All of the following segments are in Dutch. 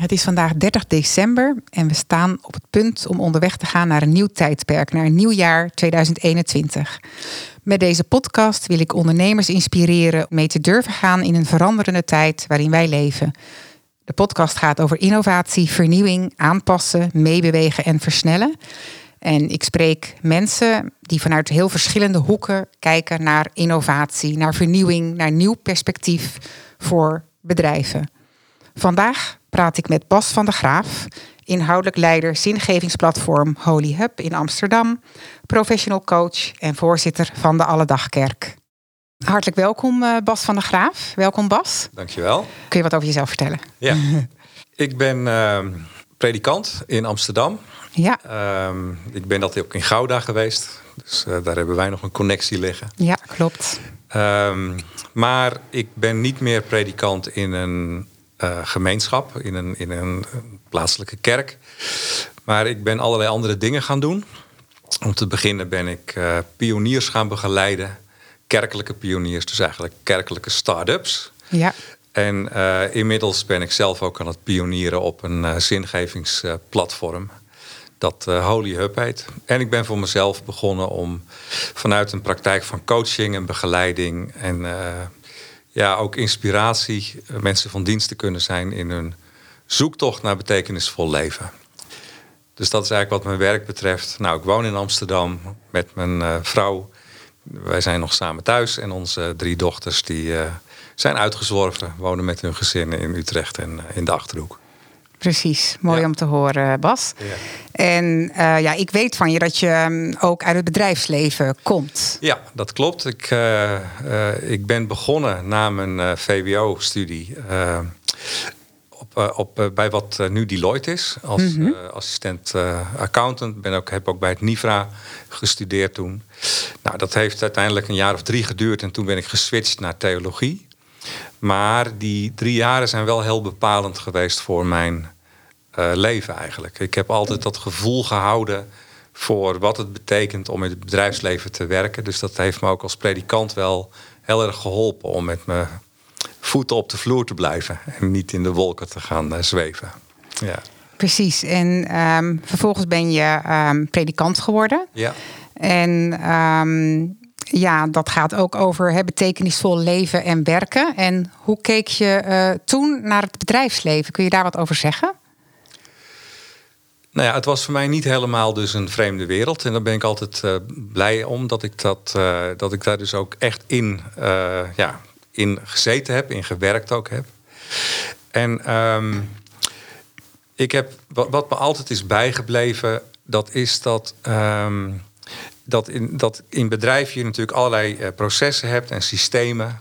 Het is vandaag 30 december en we staan op het punt om onderweg te gaan naar een nieuw tijdperk, naar een nieuw jaar 2021. Met deze podcast wil ik ondernemers inspireren om mee te durven gaan in een veranderende tijd waarin wij leven. De podcast gaat over innovatie, vernieuwing, aanpassen, meebewegen en versnellen. En ik spreek mensen die vanuit heel verschillende hoeken kijken naar innovatie, naar vernieuwing, naar nieuw perspectief voor bedrijven. Vandaag praat ik met Bas van der Graaf, inhoudelijk leider zingevingsplatform Holy Hub in Amsterdam, professional coach en voorzitter van de Alledagkerk. Hartelijk welkom eh, Bas van der Graaf. Welkom Bas. Dankjewel. Kun je wat over jezelf vertellen? Ja, ik ben uh, predikant in Amsterdam. Ja. Uh, ik ben dat ook in Gouda geweest. Dus uh, daar hebben wij nog een connectie liggen. Ja, klopt. Ehm, maar ik ben niet meer predikant in een uh, gemeenschap, in een, in een plaatselijke kerk. Maar ik ben allerlei andere dingen gaan doen. Om te beginnen ben ik uh, pioniers gaan begeleiden. Kerkelijke pioniers, dus eigenlijk kerkelijke start-ups. Ja. En uh, inmiddels ben ik zelf ook aan het pionieren op een zingevingsplatform. Dat Holy Hub heet. En ik ben voor mezelf begonnen om vanuit een praktijk van coaching en begeleiding en ja, ook inspiratie, eh, mensen van dienst te kunnen zijn in hun zoektocht naar betekenisvol leven. Dus dat is eigenlijk wat mijn werk betreft. Nou, ik woon in Amsterdam met mijn uh, vrouw. Wij zijn nog samen thuis en onze drie dochters die uh, zijn uitgezworven, wonen met hun gezinnen in Utrecht en in de Achterhoek. Precies, mooi om te horen, Bas. Ja. En uh, ja, ik weet van je dat je um, ook uit het bedrijfsleven komt. Ja, dat klopt. Ik, uh, uh, ik ben begonnen na mijn VWO-studie op, op, bij wat nu Deloitte is, als mm -hmm. assistent accountant. Ben ook, heb ook bij het NIVRA gestudeerd toen. Nou, dat heeft uiteindelijk een jaar of drie geduurd en toen ben ik geswitcht naar theologie. Maar die drie jaren zijn wel heel bepalend geweest voor mijn uh, leven eigenlijk. Ik heb altijd dat gevoel gehouden voor wat het betekent om in het bedrijfsleven te werken. Dus dat heeft me ook als predikant wel heel erg geholpen om met mijn voeten op de vloer te blijven en niet in de wolken te gaan uh, zweven. Ja. Precies. En um, vervolgens ben je um, predikant geworden. Ja. En um, ja, dat gaat ook over hè, betekenisvol leven en werken. En hoe keek je uh, toen naar het bedrijfsleven? Kun je daar wat over zeggen? Nou ja, het was voor mij niet helemaal dus een vreemde wereld. En daar ben ik altijd uh, blij om dat ik, dat, uh, dat ik daar dus ook echt in, ja, in gezeten heb, in gewerkt ook heb. En um, ik heb, wat, me altijd is bijgebleven, dat is dat. Um, dat in, dat in bedrijven je natuurlijk allerlei uh, processen hebt en systemen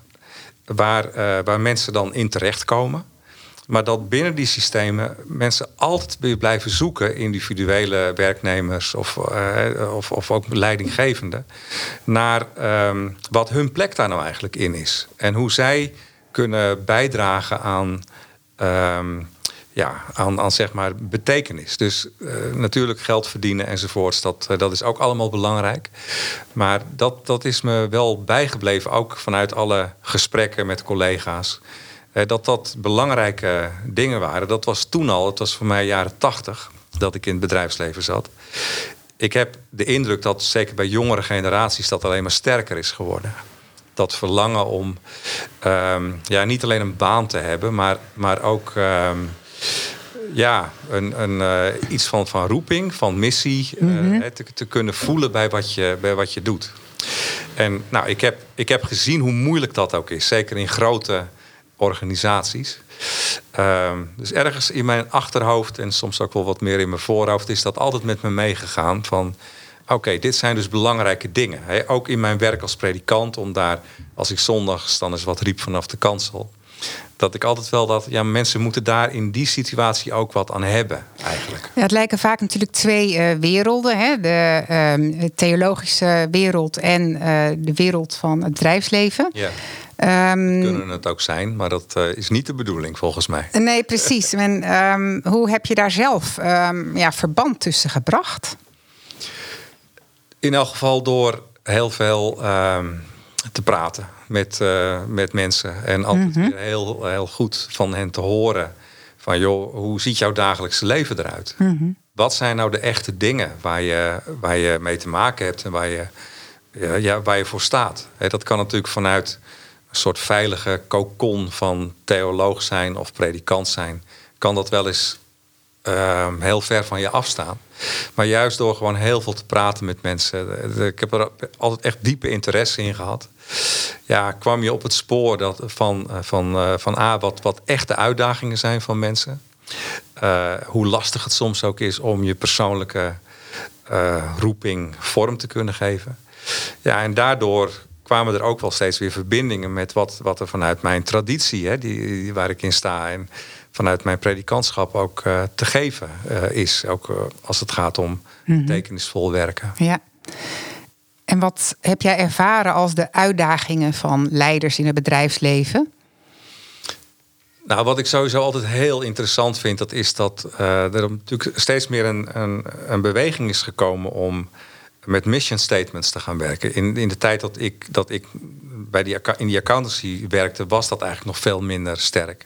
waar, uh, waar mensen dan in terechtkomen. Maar dat binnen die systemen mensen altijd blijven zoeken, individuele werknemers of, uh, of, of ook leidinggevenden, naar um, wat hun plek daar nou eigenlijk in is. En hoe zij kunnen bijdragen aan. Um, ja, aan, aan zeg maar betekenis. Dus uh, natuurlijk geld verdienen enzovoorts, dat, uh, dat is ook allemaal belangrijk. Maar dat, dat is me wel bijgebleven, ook vanuit alle gesprekken met collega's. Uh, dat dat belangrijke dingen waren. Dat was toen al, het was voor mij jaren tachtig dat ik in het bedrijfsleven zat. Ik heb de indruk dat zeker bij jongere generaties dat alleen maar sterker is geworden dat verlangen om um, ja, niet alleen een baan te hebben, maar, maar ook um, ja, een, een, uh, iets van, van roeping, van missie, mm -hmm. uh, te, te, kunnen voelen bij wat je, bij wat je doet. En nou, ik heb, ik heb gezien hoe moeilijk dat ook is, zeker in grote organisaties. Uh, dus ergens in mijn achterhoofd en soms ook wel wat meer in mijn voorhoofd is dat altijd met me meegegaan van oké, okay, dit zijn dus belangrijke dingen. Hè? Ook in mijn werk als predikant, om daar, als ik zondags dan eens wat riep vanaf de kansel, dat ik altijd wel dat ja, mensen moeten daar in die situatie ook wat aan hebben, eigenlijk. Ja, het lijken vaak natuurlijk twee uh, werelden: hè? De uh, theologische wereld en uh, de wereld van het bedrijfsleven. Ja. Um, Kunnen het ook zijn, maar dat uh, is niet de bedoeling volgens mij. Nee, precies. en um, hoe heb je daar zelf um, ja, verband tussen gebracht? In elk geval door heel veel te praten met, uh, met mensen. En altijd mm -hmm. weer heel, heel goed van hen te horen. Van joh, hoe ziet jouw dagelijkse leven eruit? Mm -hmm. Wat zijn nou de echte dingen waar je, waar je mee te maken hebt en waar je, ja, waar je voor staat? dat kan natuurlijk vanuit een soort veilige kokon van theoloog zijn of predikant zijn. Kan dat wel eens uh, heel ver van je afstaan. Maar juist door gewoon heel veel te praten met mensen. Ik heb er altijd echt diepe interesse in gehad ja, kwam je op het spoor dat, van, eh, van, eh, van A, wat, wat echte uitdagingen zijn van mensen. Hoe lastig het soms ook is om je persoonlijke roeping vorm te kunnen geven. Ja, en daardoor kwamen er ook wel steeds weer verbindingen met wat, wat er vanuit mijn traditie, hè, die, waar ik in sta, en vanuit mijn predikantschap ook uh, te geven is. Ook als het gaat om mm betekenisvol werken. Ja. En wat heb jij ervaren als de uitdagingen van leiders in het bedrijfsleven? Nou, wat ik sowieso altijd heel interessant vind, dat is dat er natuurlijk steeds meer een, een, een, beweging is gekomen om met mission statements te gaan werken. In, in de tijd dat ik, dat ik bij die, in die accountancy werkte, was dat eigenlijk nog veel minder sterk.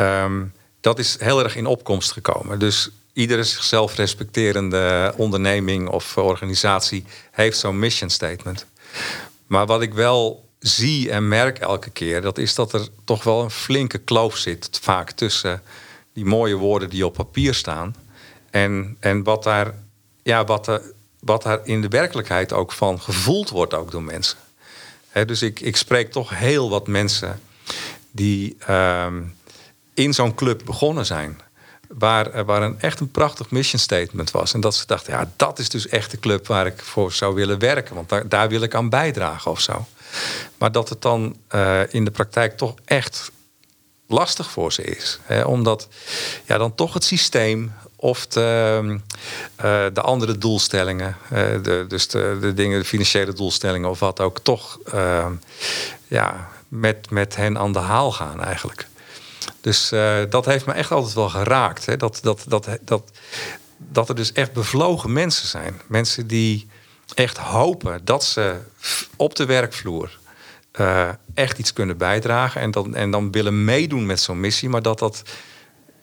Um, dat is heel erg in opkomst gekomen. Dus iedere zichzelf respecterende onderneming of organisatie heeft zo'n mission statement. Maar wat ik wel zie en merk elke keer, dat is dat er toch wel een flinke kloof zit, vaak tussen die mooie woorden die op papier staan en, en wat, daar, ja, wat, er, wat daar in de werkelijkheid ook van gevoeld wordt ook door mensen. dus ik, ik spreek toch heel wat mensen die uh, in zo'n club begonnen zijn waar, waar een, echt een prachtig mission statement was. En dat ze dachten, ja, dat is dus echt de club waar ik voor zou willen werken. Want daar, daar wil ik aan bijdragen of zo. Maar dat het dan uh, in de praktijk toch echt lastig voor ze is. Omdat ja, dan toch het systeem of de, uh, de andere doelstellingen, uh, de, dus de, de dingen, de financiële doelstellingen of wat ook, toch ja, met, met hen aan de haal gaan eigenlijk. Dus uh, dat heeft me echt altijd wel geraakt. Hè? Dat, dat, dat, dat, dat er dus echt bevlogen mensen zijn. Mensen die echt hopen dat ze op de werkvloer echt iets kunnen bijdragen. En dan, en dan willen meedoen met zo'n missie. Maar dat, dat,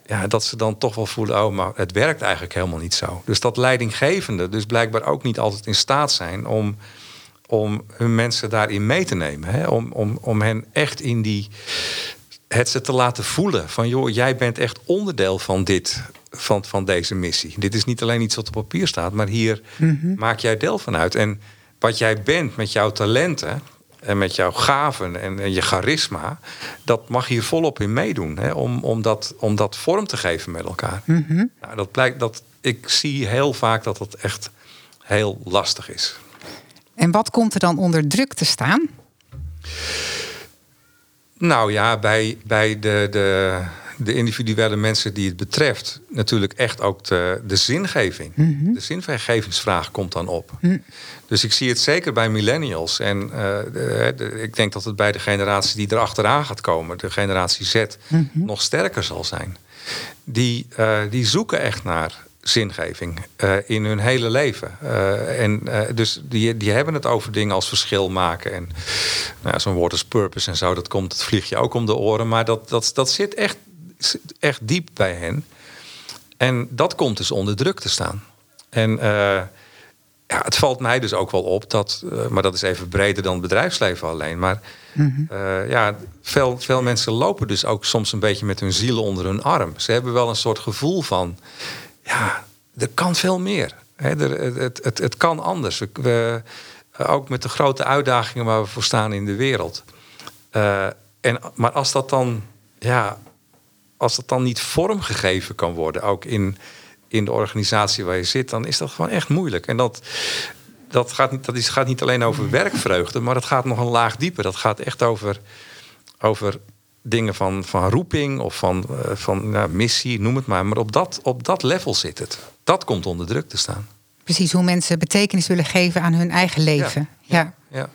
ja, dat ze dan toch wel voelen, oh, maar het werkt eigenlijk helemaal niet zo. Dus dat leidinggevende dus blijkbaar ook niet altijd in staat zijn om, om hun mensen daarin mee te nemen. Hè? Om, om, om hen echt in die het ze te laten voelen van joh, jij bent echt onderdeel van dit, van, van deze missie. Dit is niet alleen iets wat op papier staat, maar hier mhm. maak jij deel van uit. En wat jij bent met jouw talenten en met jouw gaven en, je charisma, dat mag hier volop in meedoen. Hè, om, om, dat, om dat vorm te geven met elkaar. Mhm. nou, dat blijkt dat ik zie heel vaak dat het echt heel lastig is. En wat komt er dan onder druk te staan? Nou ja, bij, bij de, de, de individuele mensen die het betreft, natuurlijk echt ook de, de zingeving. Mhm. De zingevingsvraag komt dan op. Mhm. Dus ik zie het zeker bij millennials. En uh, ik denk dat het bij de generatie die erachteraan gaat komen, de generatie Z, mhm. nog sterker zal zijn. Die, uh, die zoeken echt naar zingeving uh, in hun hele leven. Uh, en uh, dus die, die hebben het over dingen als verschil maken. En nou, zo'n woord als purpose en zo, dat komt, het vliegt je ook om de oren. Maar dat, dat, dat zit echt, echt diep bij hen. En dat komt dus onder druk te staan. En ja, het valt mij dus ook wel op dat, maar dat is even breder dan het bedrijfsleven alleen. Maar mm ja, veel, veel mensen lopen dus ook soms een beetje met hun ziel onder hun arm. Ze hebben wel een soort gevoel van ja, er kan veel meer. er, het, het, het kan anders. We, ook met de grote uitdagingen waar we voor staan in de wereld. Uh, en, maar als dat dan, ja, als dat dan niet vormgegeven kan worden, ook in, in de organisatie waar je zit, dan is dat gewoon echt moeilijk. En dat, dat, gaat, niet, dat is, gaat niet alleen over werkvreugde, maar dat gaat nog een laag dieper. Dat gaat echt over, over dingen van, van roeping of van, uh, van missie, noem het maar. Maar op dat, op dat level zit het. Dat komt onder druk te staan. Precies, hoe mensen betekenis willen geven aan hun eigen leven. Ja, ja,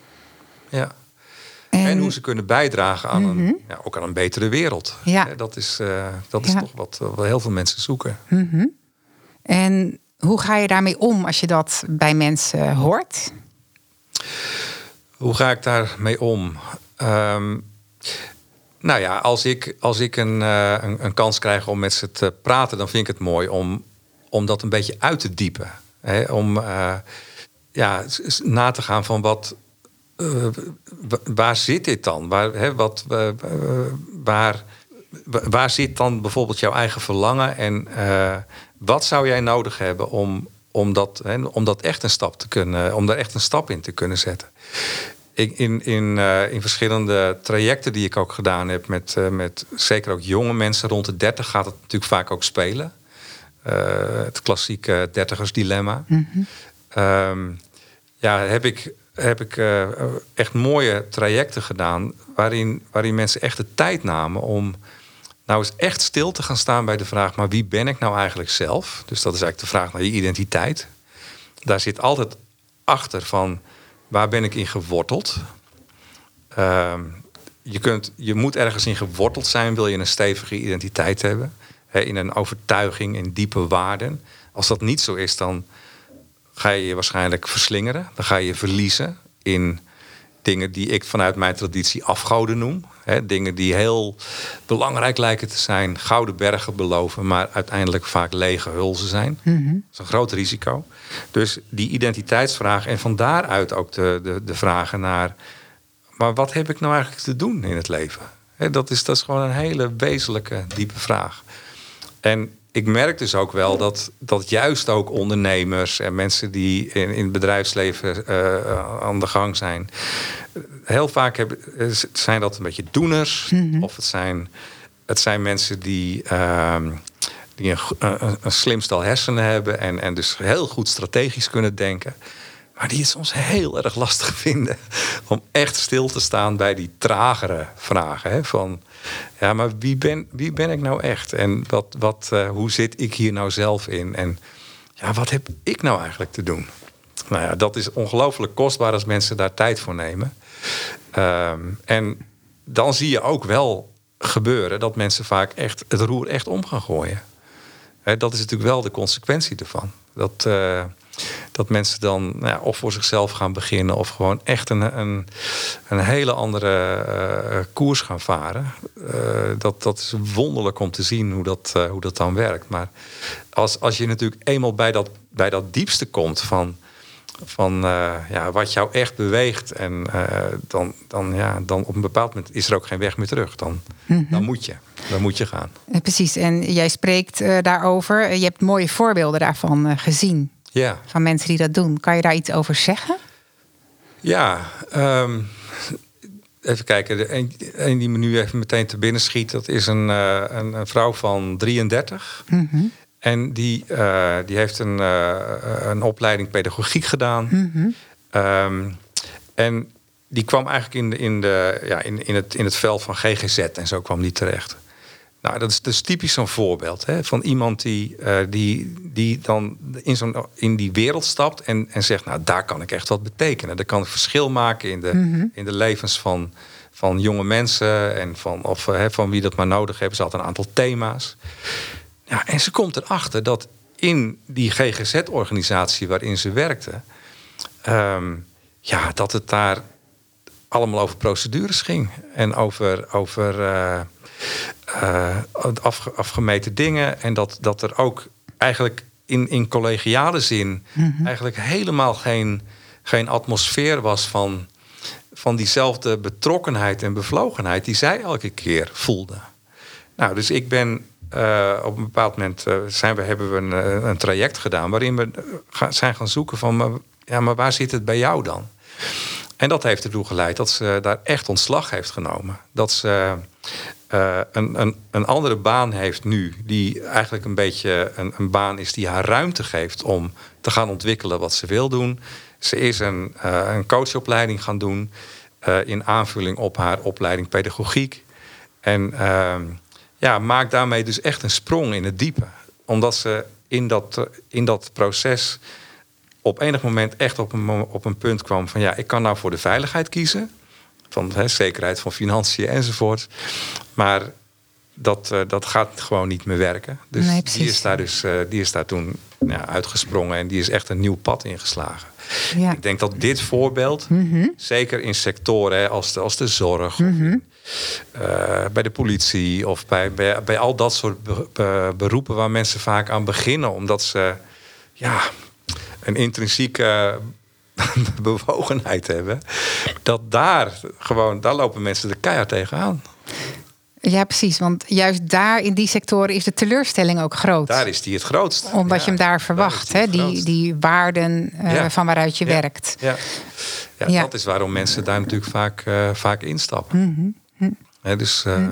ja. En, hoe ze kunnen bijdragen aan, een, mhm. ja, ook aan een betere wereld. Ja. Dat is, uh, dat is toch wat, wat heel veel mensen zoeken. Mm En hoe ga je daarmee om als je dat bij mensen hoort? Hoe ga ik daarmee om? Um, nou ja, als ik, als ik een, uh, een, een, kans krijg om met ze te praten, dan vind ik het mooi om, om dat een beetje uit te diepen. Hè? Om uh, ja, na te gaan van wat, uh, waar zit dit dan? Waar, hè, wat, waar, waar zit dan bijvoorbeeld jouw eigen verlangen en wat zou jij nodig hebben om, om, dat, hè, om dat echt een stap te kunnen, om daar echt een stap in te kunnen zetten? Ik, in, in, uh, in verschillende trajecten die ik ook gedaan heb, met, met zeker ook jonge mensen rond de 30, gaat het natuurlijk vaak ook spelen. Het klassieke dertigersdilemma. Mm -hmm. ja, heb ik, heb ik echt mooie trajecten gedaan waarin, waarin mensen echt de tijd namen om nou eens echt stil te gaan staan bij de vraag: maar wie ben ik nou eigenlijk zelf? Dus dat is eigenlijk de vraag naar je identiteit. Daar zit altijd achter van waar ben ik in geworteld? Uh, je, kunt, je moet ergens in geworteld zijn, wil je een stevige identiteit hebben. In een overtuiging, in diepe waarden. Als dat niet zo is, dan ga je je waarschijnlijk verslingeren. Dan ga je je verliezen in dingen die ik vanuit mijn traditie afgoden noem. Dingen die heel belangrijk lijken te zijn, gouden bergen beloven, maar uiteindelijk vaak lege hulzen zijn. Mhm. Dat is een groot risico. Dus die identiteitsvraag en van daaruit ook de, de, de vragen naar, maar wat heb ik nou eigenlijk te doen in het leven? Dat, is, dat is gewoon een hele wezenlijke, diepe vraag. En ik merk dus ook wel dat, dat juist ook ondernemers en mensen die in, in het bedrijfsleven uh, aan de gang zijn, heel vaak hebben, zijn dat een beetje doeners. Mhm. Of het zijn, het zijn mensen die, uh, die een, een, een slim stel hersenen hebben en, en dus heel goed strategisch kunnen denken. Maar die het soms heel erg lastig vinden om echt stil te staan bij die tragere vragen. Hè? Van ja, maar wie ben, wie ben ik nou echt? En wat, wat, uh, hoe zit ik hier nou zelf in? En ja, wat heb ik nou eigenlijk te doen? Nou ja, dat is ongelooflijk kostbaar als mensen daar tijd voor nemen. Um, en dan zie je ook wel gebeuren dat mensen vaak echt het roer echt om gaan gooien. Dat is natuurlijk wel de consequentie ervan. Dat, uh, dat mensen dan nou ja, of voor zichzelf gaan beginnen of gewoon echt een, een, een hele andere uh, koers gaan varen. Uh, dat, dat is wonderlijk om te zien hoe dat, uh, hoe dat dan werkt. Maar als, als je natuurlijk eenmaal bij dat, bij dat diepste komt van, van ja, wat jou echt beweegt, en dan, dan, ja, dan op een bepaald moment is er ook geen weg meer terug. Dan, mm -hmm. dan moet je. Dan moet je gaan. Precies, en jij spreekt daarover. Je hebt mooie voorbeelden daarvan gezien. Ja. Van mensen die dat doen. Kan je daar iets over zeggen? Ja, um, even kijken. De een, die me nu even meteen te binnen schiet, dat is een, uh, een, een, vrouw van 33. Mm -hmm. En die, uh, die heeft een, uh, een opleiding pedagogiek gedaan. Mm -hmm. um, en die kwam eigenlijk in, de, in, de, ja, in, in, het, in het vel van GGZ en zo kwam die terecht. Nou, dat is dus typisch zo'n voorbeeld hè, van iemand die, uh, die, die dan in, zo'n, in die wereld stapt en, en zegt, nou daar kan ik echt wat betekenen. Daar kan ik verschil maken in de, mm-hmm. in de levens van, van jonge mensen en van, of, uh, van wie dat maar nodig hebben. Ze had een aantal thema's. Ja, en ze komt erachter dat in die GGZ-organisatie waarin ze werkte, um, ja, dat het daar allemaal over procedures ging en over. over uh, uh, afgemeten dingen. En dat, dat er ook eigenlijk in, in collegiale zin mhm. eigenlijk helemaal geen, geen atmosfeer was van, van diezelfde betrokkenheid en bevlogenheid die zij elke keer voelde. Nou, dus ik ben uh, op een bepaald moment uh, zijn we, hebben we een, een, traject gedaan waarin we zijn gaan zoeken van, maar, ja, maar waar zit het bij jou dan? En dat heeft ertoe geleid dat ze daar echt ontslag heeft genomen. Dat ze uh, een, een, een, andere baan heeft nu, die eigenlijk een beetje een, een, baan is die haar ruimte geeft om te gaan ontwikkelen wat ze wil doen. Ze is een, uh, een coachopleiding gaan doen uh, in aanvulling op haar opleiding pedagogiek. En ehm, ja, maak daarmee dus echt een sprong in het diepe. Omdat ze in dat, in dat proces op enig moment echt op een, op een punt kwam van ja, ik kan nou voor de veiligheid kiezen. Van hè, zekerheid van financiën enzovoort. Maar dat, uh, dat gaat gewoon niet meer werken. Dus Nee, die is daar dus uh, die is daar toen ja, uitgesprongen en die is echt een nieuw pad ingeslagen. Ja. Ik denk dat dit voorbeeld, zeker in sectoren hè, als, de, als de zorg, Mhm. uh, bij de politie of bij, bij, bij al dat soort be- be- beroepen waar mensen vaak aan beginnen, omdat ze ja, een intrinsieke bewogenheid hebben, dat daar gewoon, daar lopen mensen de keihard tegenaan. Ja, precies. Want juist daar in die sectoren is de teleurstelling ook groot. Daar is die het grootst. Omdat Ja, je hem daar verwacht, die hè? Die, die waarden eh, Ja. van waaruit je Ja. werkt. Ja. Dat is waarom mensen daar natuurlijk vaak, eh, vaak instappen. Mhm. Hè, dus eh,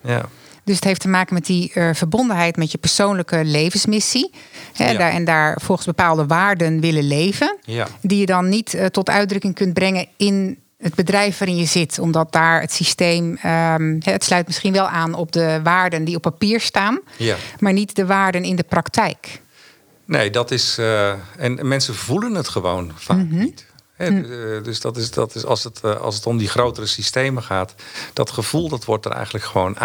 ja. Dus het heeft te maken met die eh, verbondenheid met je persoonlijke levensmissie. Hè, Ja. daar, en daar volgens bepaalde waarden willen leven. Ja. Die je dan niet eh, tot uitdrukking kunt brengen in het bedrijf waarin je zit. Omdat daar het systeem, ehm, het sluit misschien wel aan op de waarden die op papier staan. Ja. Maar niet de waarden in de praktijk. Nee, dat is. eh, en mensen voelen het gewoon vaak Mhm. niet. Eh, dus dat is, dat is als, het, als het om die grotere systemen gaat, dat gevoel dat wordt er eigenlijk gewoon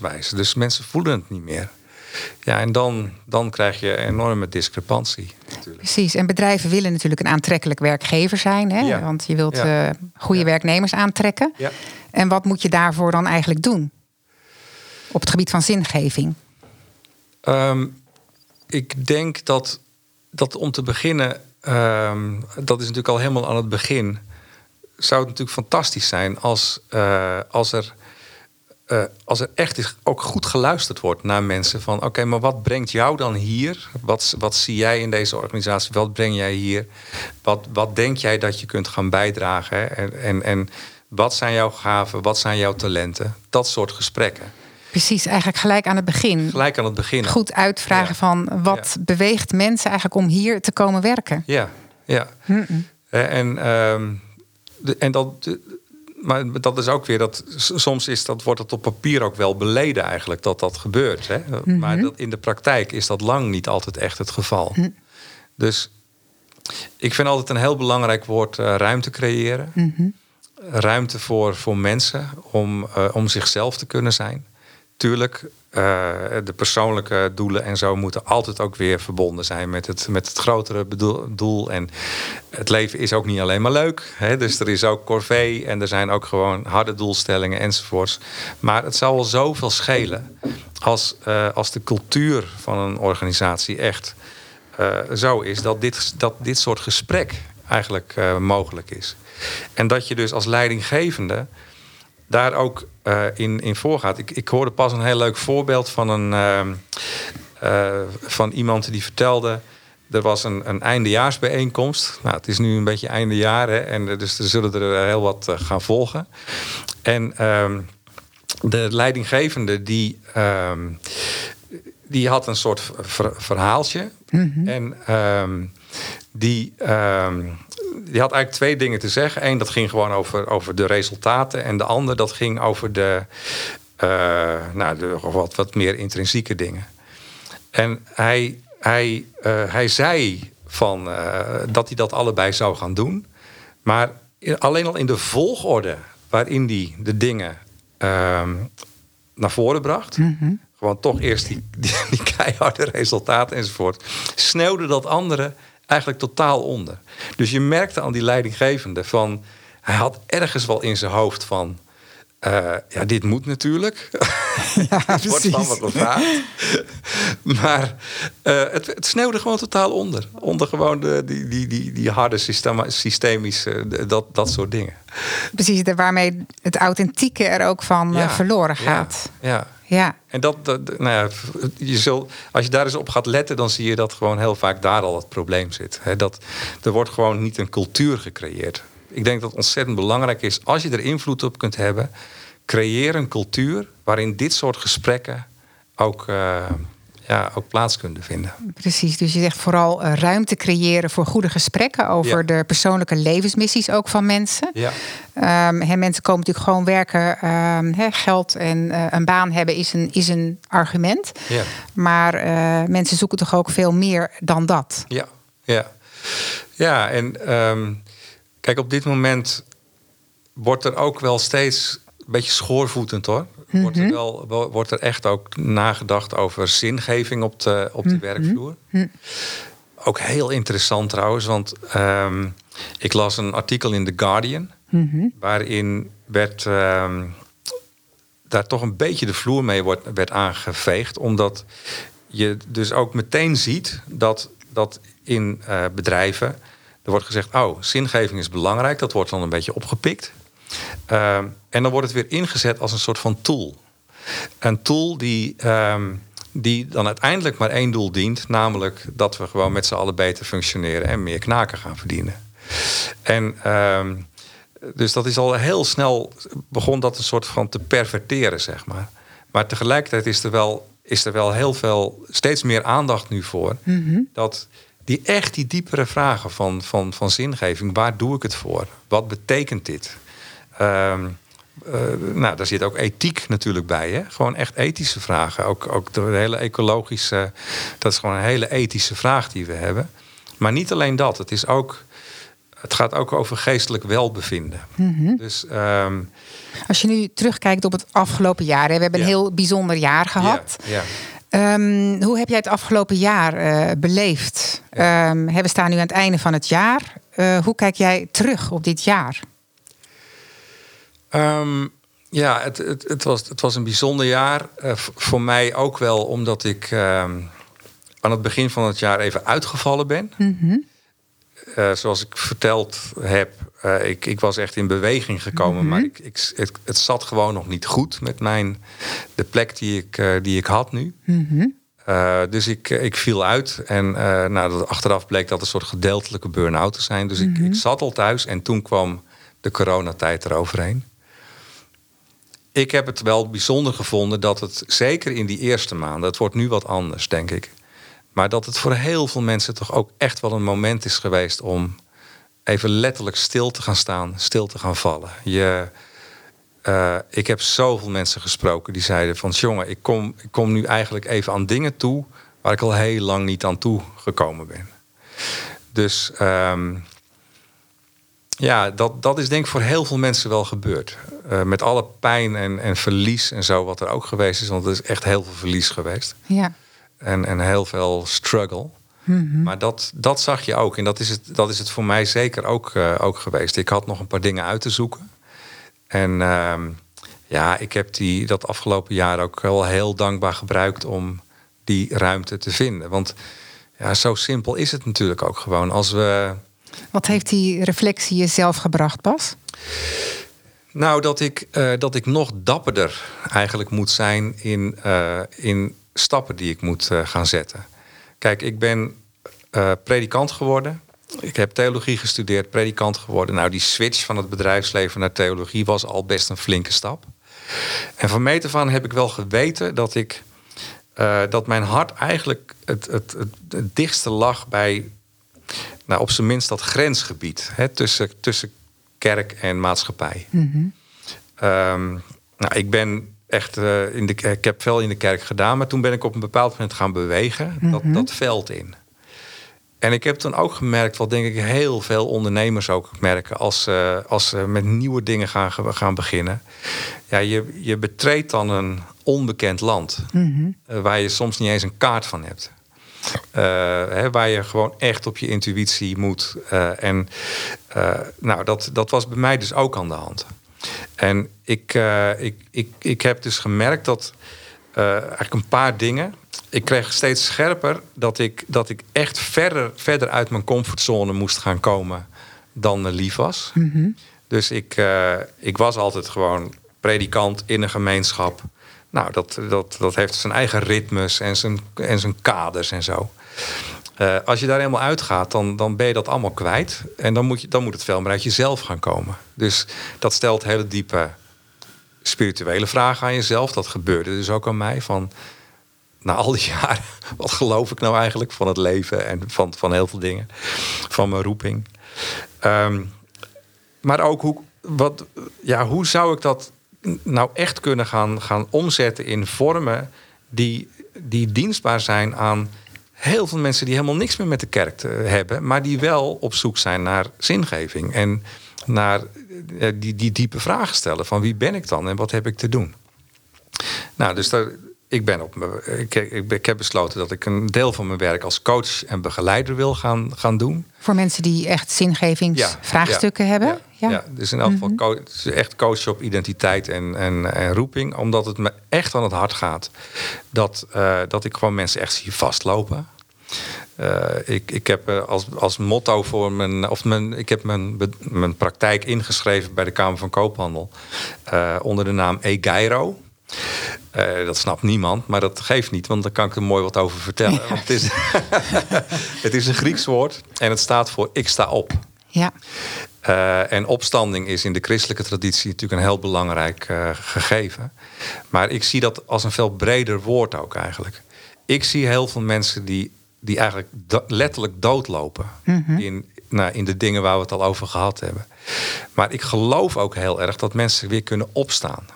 bij ze. Dus mensen voelen het niet meer. Ja, en dan, dan krijg je een enorme discrepantie. Natuurlijk. Precies. En bedrijven willen natuurlijk een aantrekkelijk werkgever zijn. Hè? Ja. Want je wilt Ja. eh, goede Ja. werknemers aantrekken. Ja. En wat moet je daarvoor dan eigenlijk doen? Op het gebied van zingeving. Ehm, ik denk dat, dat om te beginnen, ehm, dat is natuurlijk al helemaal aan het begin, zou het natuurlijk fantastisch zijn als, eh, als, er, eh, als er echt is, ook goed geluisterd wordt naar mensen van oké, maar wat brengt jou dan hier? Wat, wat zie jij in deze organisatie? Wat breng jij hier? Wat, wat denk jij dat je kunt gaan bijdragen? Hè? En, en, en wat zijn jouw gaven? Wat zijn jouw talenten? Dat soort gesprekken. Precies, eigenlijk gelijk aan het begin. Gelijk aan het begin. Goed uitvragen Ja. van wat Ja. beweegt mensen eigenlijk om hier te komen werken. Ja, ja. Eh, En, de, en dat, de- maar dat is ook weer dat soms is dat, wordt het op papier ook wel beleden eigenlijk dat dat gebeurt. Hè? Maar dat, in de praktijk is dat lang niet altijd echt het geval. Dus ik vind altijd een heel belangrijk woord eh, ruimte creëren. Ruimte voor, voor mensen om, eh, om zichzelf te kunnen zijn. Tuurlijk, eh, de persoonlijke doelen en zo moeten altijd ook weer verbonden zijn met het, met het grotere doel. En het leven is ook niet alleen maar leuk. Hè? Dus er is ook corvée en er zijn ook gewoon harde doelstellingen enzovoorts. Maar het zou wel zoveel schelen als, eh, als de cultuur van een organisatie echt eh, zo is dat dit, dat dit soort gesprek eigenlijk mogelijk is. En dat je dus als leidinggevende daar ook eh, in, in voorgaat. Ik, ik hoorde pas een heel leuk voorbeeld van, een, ehm, eh, van iemand die vertelde. Er was een, een eindejaarsbijeenkomst. Nou, het is nu een beetje eindejaar, hè, en eh, dus er zullen er heel wat gaan volgen. En ehm, de leidinggevende die, ehm, die had een soort ver- verhaaltje. En ehm, die, ehm, die had eigenlijk twee dingen te zeggen. Eén, dat ging gewoon over, over de resultaten. En de ander, dat ging over de, eh, nou, de wat, wat meer intrinsieke dingen. En hij, hij, eh, hij zei van, eh, dat hij dat allebei zou gaan doen. Maar alleen al in de volgorde waarin hij de dingen ehm, naar voren bracht. Gewoon toch eerst die, die, die keiharde resultaten enzovoort. Sneeuwde dat andere eigenlijk totaal onder. Dus je merkte aan die leidinggevende van... Hij had ergens wel in zijn hoofd van... eh, ja, dit moet natuurlijk. Ja, Het wordt van me gevraagd. maar eh, het, het sneeuwde gewoon totaal onder. Onder gewoon de, die, die, die, die harde systema- systemische, de- dat, dat soort dingen. Precies, de- waarmee het authentieke er ook van eh, verloren gaat. Ja. Ja. En dat, dat nou ja, je zult, als je daar eens op gaat letten, dan zie je dat gewoon heel vaak daar al het probleem zit. Dat, er wordt gewoon niet een cultuur gecreëerd. Ik denk dat het ontzettend belangrijk is, als je er invloed op kunt hebben, creëer een cultuur waarin dit soort gesprekken ook, eh, ja, ook plaats kunnen vinden. Precies, dus je zegt vooral uh, ruimte creëren voor goede gesprekken over de persoonlijke levensmissies ook van mensen. Ja. Um, mensen komen natuurlijk gewoon werken, um, geld en uh, een baan hebben is een, is een argument. Ja. Maar uh, mensen zoeken toch ook veel meer dan dat. Ja, ja. ja en um, kijk, op dit moment wordt er ook wel steeds een beetje schoorvoetend hoor. Wordt, er Mhm. wel, wordt er echt ook nagedacht over zingeving op de, op de Mhm. werkvloer? Ook heel interessant trouwens, want ehm, ik las een artikel in The Guardian. Mhm. Waarin werd ehm, daar toch een beetje de vloer mee wordt, werd aangeveegd. Omdat je dus ook meteen ziet dat, dat in eh, bedrijven... er wordt gezegd, oh, zingeving is belangrijk. Dat wordt dan een beetje opgepikt. Ehm, en dan wordt het weer ingezet als een soort van tool. Een tool die, ehm, die dan uiteindelijk maar één doel dient. Namelijk dat we gewoon met z'n allen beter functioneren en meer knaken gaan verdienen. En ehm, dus dat is al heel snel begon dat een soort van te perverteren, zeg maar. Maar tegelijkertijd is er wel, is er wel heel veel, steeds meer aandacht nu voor. Dat die echt die diepere vragen van, van, van zingeving, waar doe ik het voor? Wat betekent dit? Ehm, eh, nou, daar zit ook ethiek natuurlijk bij. Hè? Gewoon echt ethische vragen. Ook, ook de hele ecologische. Dat is gewoon een hele ethische vraag die we hebben. Maar niet alleen dat. Het, is ook, het gaat ook over geestelijk welbevinden. Dus ehm, Als je nu terugkijkt op het afgelopen jaar, hè, we hebben een heel bijzonder jaar gehad. Ja, ja. Ehm, hoe heb jij het afgelopen jaar eh, beleefd? We staan nu aan het einde van het jaar. Eh, hoe kijk jij terug op dit jaar? Ehm, ja, het, het, het, was, het was een bijzonder jaar. Eh, voor mij ook wel omdat ik ehm, aan het begin van het jaar even uitgevallen ben. Eh, zoals ik verteld heb, eh, ik, ik was echt in beweging gekomen, maar ik, ik, het, het zat gewoon nog niet goed met mijn, de plek die ik, die ik had nu. Eh, dus ik, ik viel uit en eh, nou, dat- achteraf bleek dat een soort gedeeltelijke burn-out te zijn. Dus ik, ik zat al thuis en toen kwam de coronatijd eroverheen. Ik heb het wel bijzonder gevonden dat het, zeker in die eerste maanden, het wordt nu wat anders, denk ik. Maar dat het voor heel veel mensen toch ook echt wel een moment is geweest om even letterlijk stil te gaan staan, stil te gaan vallen. Je, eh, ik heb zoveel mensen gesproken die zeiden van jongen, ik kom, ik kom nu eigenlijk even aan dingen toe waar ik al heel lang niet aan toe gekomen ben. Dus ehm, ja, dat, dat is denk ik voor heel veel mensen wel gebeurd. Eh, met alle pijn en, en verlies en zo wat er ook geweest is. Want er is echt heel veel verlies geweest. Ja. En, en heel veel struggle. Maar dat, dat zag je ook. En dat is het, dat is het voor mij zeker ook, eh, ook geweest. Ik had nog een paar dingen uit te zoeken. En ehm, ja, ik heb die, dat afgelopen jaar ook wel heel dankbaar gebruikt om die ruimte te vinden. Want ja, zo simpel is het natuurlijk ook gewoon. Als we Wat heeft die reflectie jezelf gebracht, Bas? Nou, dat ik, eh, dat ik nog dapperder eigenlijk moet zijn in, eh, in stappen die ik moet eh, gaan zetten. Kijk, ik ben predikant geworden. Ik heb theologie gestudeerd, predikant geworden. Nou, die switch van het bedrijfsleven naar theologie was al best een flinke stap. En van meet af aan heb ik wel geweten dat ik dat mijn hart eigenlijk het, het, het, het dichtste lag bij, nou, op zijn minst dat grensgebied hè, tussen, tussen kerk en maatschappij. Ehm, nou, ik ben echt eh, in de ik heb veel in de kerk gedaan, maar toen ben ik op een bepaald moment gaan bewegen dat, dat veld in. En ik heb toen ook gemerkt, wat denk ik heel veel ondernemers ook merken als, ze als ze met nieuwe dingen gaan, gaan beginnen. Ja, je, je betreedt dan een onbekend land, eh, waar je soms niet eens een kaart van hebt. Eh, hè, waar je gewoon echt op je intuïtie moet. Eh, en eh, nou, dat, dat was bij mij dus ook aan de hand. En ik, ik, ik, ik heb dus gemerkt dat eigenlijk een paar dingen. Ik kreeg steeds scherper dat ik, dat ik echt verder, verder uit mijn comfortzone moest gaan komen dan lief was. Dus ik, ik was altijd gewoon predikant in een gemeenschap. Nou, dat, dat, dat heeft zijn eigen ritmes en zijn, en zijn kaders en zo. Eh, als je daar helemaal uitgaat, dan, dan ben je dat allemaal kwijt. En dan moet, je, dan moet het veel meer uit jezelf gaan komen. Dus dat stelt hele diepe spirituele vragen aan jezelf. Dat gebeurde dus ook aan mij. Van, na al die jaren, wat geloof ik nou eigenlijk van het leven en van, van heel veel dingen, van mijn roeping. Ehm, maar ook hoe, wat, ja, hoe zou ik dat nou echt kunnen gaan, gaan omzetten in vormen die, die dienstbaar zijn aan heel veel mensen die helemaal niks meer met de kerk te hebben, maar die wel op zoek zijn naar zingeving en naar eh, die, die diepe vragen stellen van wie ben ik dan en wat heb ik te doen. Nou, dus daar, ik, ben op, ik, ik, ik, heb besloten dat ik een deel van mijn werk als coach en begeleider wil gaan, gaan doen. Voor mensen die echt zingevingsvraagstukken hebben? Ja, ja. dus in elk geval mhm. coach, echt coachen op identiteit en, en, en, roeping. Omdat het me echt aan het hart gaat dat, uh, dat ik gewoon mensen echt zie vastlopen. Uh, ik, ik heb uh, als, als motto voor mijn. Of mijn, ik heb mijn, mijn praktijk ingeschreven bij de Kamer van Koophandel. onder de naam Egeiro. Uh, dat snapt niemand, maar dat geeft niet, want dan kan ik er mooi wat over vertellen. Want het, is, het is een Grieks woord en het staat voor ik sta op. Ja. Uh, en opstanding is in de christelijke traditie natuurlijk een heel belangrijk uh, gegeven. Maar ik zie dat als een veel breder woord ook eigenlijk. Ik zie heel veel mensen die, die eigenlijk do letterlijk doodlopen mm -hmm. in, nou, in de dingen waar we het al over gehad hebben. Maar ik geloof ook heel erg dat mensen weer kunnen opstaan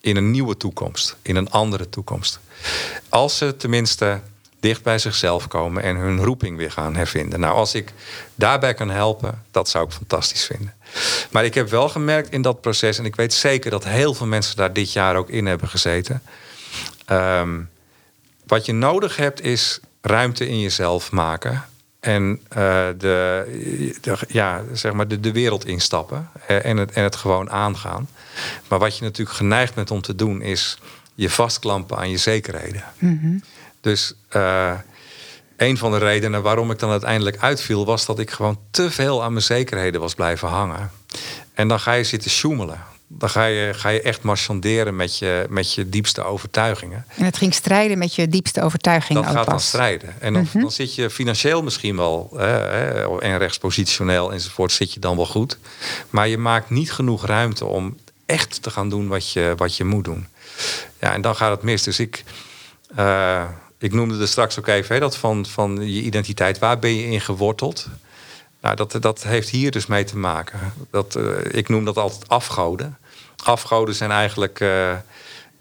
in een nieuwe toekomst, in een andere toekomst. Als ze tenminste dicht bij zichzelf komen en hun roeping weer gaan hervinden. Nou, als ik daarbij kan helpen, dat zou ik fantastisch vinden. Maar ik heb wel gemerkt in dat proces, en ik weet zeker dat heel veel mensen daar dit jaar ook in hebben gezeten. Um, wat je nodig hebt is ruimte in jezelf maken. En uh, de, de, ja, zeg maar de, de wereld instappen en het, en het gewoon aangaan. Maar wat je natuurlijk geneigd bent om te doen, is je vastklampen aan je zekerheden. Mm Dus uh, een van de redenen waarom ik dan uiteindelijk uitviel, was dat ik gewoon te veel aan mijn zekerheden was blijven hangen. En dan ga je zitten sjoemelen. Dan ga je, ga je echt marchanderen met je, met je diepste overtuigingen. En het ging strijden met je diepste overtuigingen. Dat gaat dan strijden. En dan, mhm. dan, zit je financieel misschien wel hè, en rechtspositioneel enzovoort, zit je dan wel goed. Maar je maakt niet genoeg ruimte om echt te gaan doen wat je, wat je moet doen. Ja, en dan gaat het mis. Dus ik, uh, ik noemde er straks ook even hè, dat van, van je identiteit. Waar ben je in geworteld? Nou, dat, dat heeft hier dus mee te maken. Dat, uh, ik noem dat altijd afgoden. Afgoden zijn eigenlijk uh,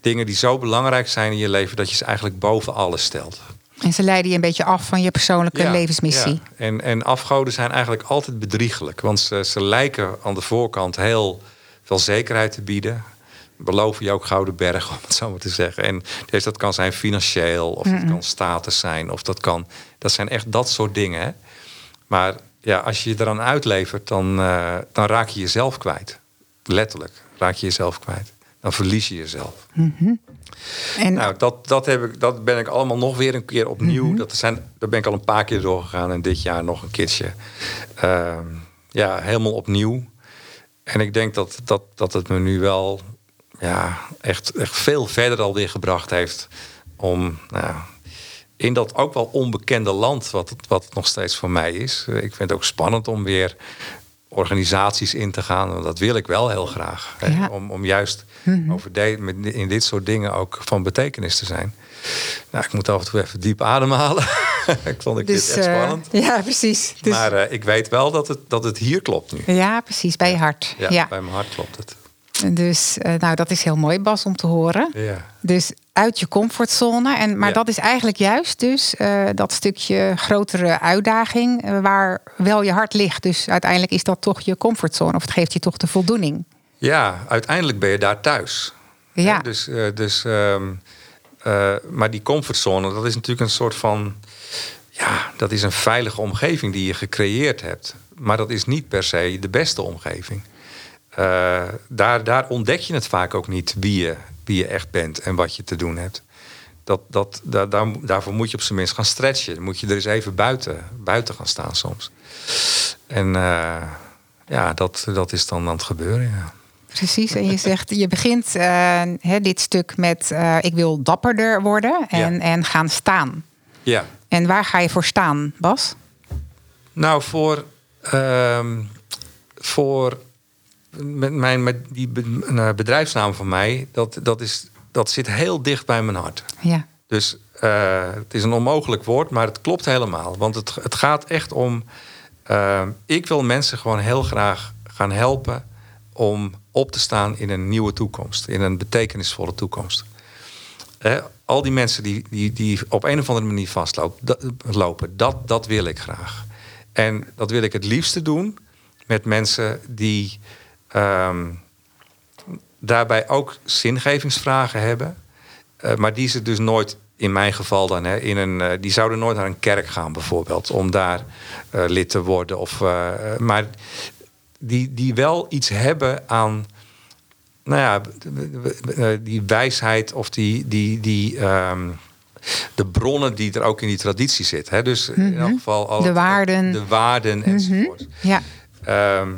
dingen die zo belangrijk zijn in je leven dat je ze eigenlijk boven alles stelt. En ze leiden je een beetje af van je persoonlijke ja, levensmissie. Ja. En, en afgoden zijn eigenlijk altijd bedriegelijk. Want ze, ze lijken aan de voorkant heel veel zekerheid te bieden. Beloven je ook gouden bergen, om het zo maar te zeggen. En dus dat kan zijn financieel, of dat kan status zijn, of dat kan. Dat zijn echt dat soort dingen. Hè? Maar ja, als je je eraan uitlevert, dan, uh, dan raak je jezelf kwijt. Letterlijk raak je jezelf kwijt. Dan verlies je jezelf. Mm -hmm. en... Nou, dat, dat, heb ik, dat ben ik allemaal nog weer een keer opnieuw. Mm -hmm. dat zijn, daar ben ik al een paar keer doorgegaan en dit jaar nog een keertje. Uh, ja, helemaal opnieuw. En ik denk dat, dat, dat het me nu wel ja, echt, echt veel verder alweer gebracht heeft om nou, in dat ook wel onbekende land, wat het, wat het nog steeds voor mij is. Ik vind het ook spannend om weer organisaties in te gaan. Want dat wil ik wel heel graag. Ja. Om, om juist over de, in dit soort dingen ook van betekenis te zijn. Nou, ik moet af en toe even diep ademhalen. ik vond ik dus, dit echt uh, spannend. Ja, precies. Dus... Maar uh, ik weet wel dat het, dat het hier klopt nu. Ja, precies. Bij je hart. Ja, ja. bij mijn hart klopt het. Dus uh, nou, dat is heel mooi, Bas, om te horen. Ja. Dus uit je comfortzone. En, maar ja. dat is eigenlijk juist dus dat stukje grotere uitdaging... waar wel je hart ligt. Dus uiteindelijk is dat toch je comfortzone. Of het geeft je toch de voldoening. Ja, uiteindelijk ben je daar thuis. Ja. dus... dus um, uh, maar die comfortzone, dat is natuurlijk een soort van. Ja, dat is een veilige omgeving die je gecreëerd hebt. Maar dat is niet per se de beste omgeving. Uh, daar, daar ontdek je het vaak ook niet wie je, wie je echt bent en wat je te doen hebt. Dat, dat, daar, daar, daarvoor moet je op zijn minst gaan stretchen. Dan moet je er eens even buiten, buiten gaan staan soms. En uh, ja, dat, dat is dan aan het gebeuren. Ja. Precies, en je zegt, je begint uh, hè, dit stuk met uh, ik wil dapperder worden en, ja. en gaan staan. Ja. En waar ga je voor staan, Bas? Nou, voor, uh, voor met mijn, met die bedrijfsnaam van mij, dat, dat, is, dat zit heel dicht bij mijn hart. Ja. Dus eh, het is een onmogelijk woord, maar het klopt helemaal. Want het, het gaat echt om. eh, ik wil mensen gewoon heel graag gaan helpen om op te staan in een nieuwe toekomst, in een betekenisvolle toekomst. Al die mensen die, die, die op een of andere manier vastlopen, dat, dat, wil ik graag. En dat wil ik het liefste doen met mensen die ehm, daarbij ook zingevingsvragen hebben. eh, maar die ze dus nooit, in mijn geval dan, in een, eh, die zouden nooit naar een kerk gaan bijvoorbeeld. Om daar eh, lid te worden. Of, maar die, die wel iets hebben aan nou ja, die wijsheid of die, die, die ehm, de bronnen die er ook in die traditie zitten. Hè? Dus in elk geval alle, De waarden. de waarden enzovoort. Ja. Ehm,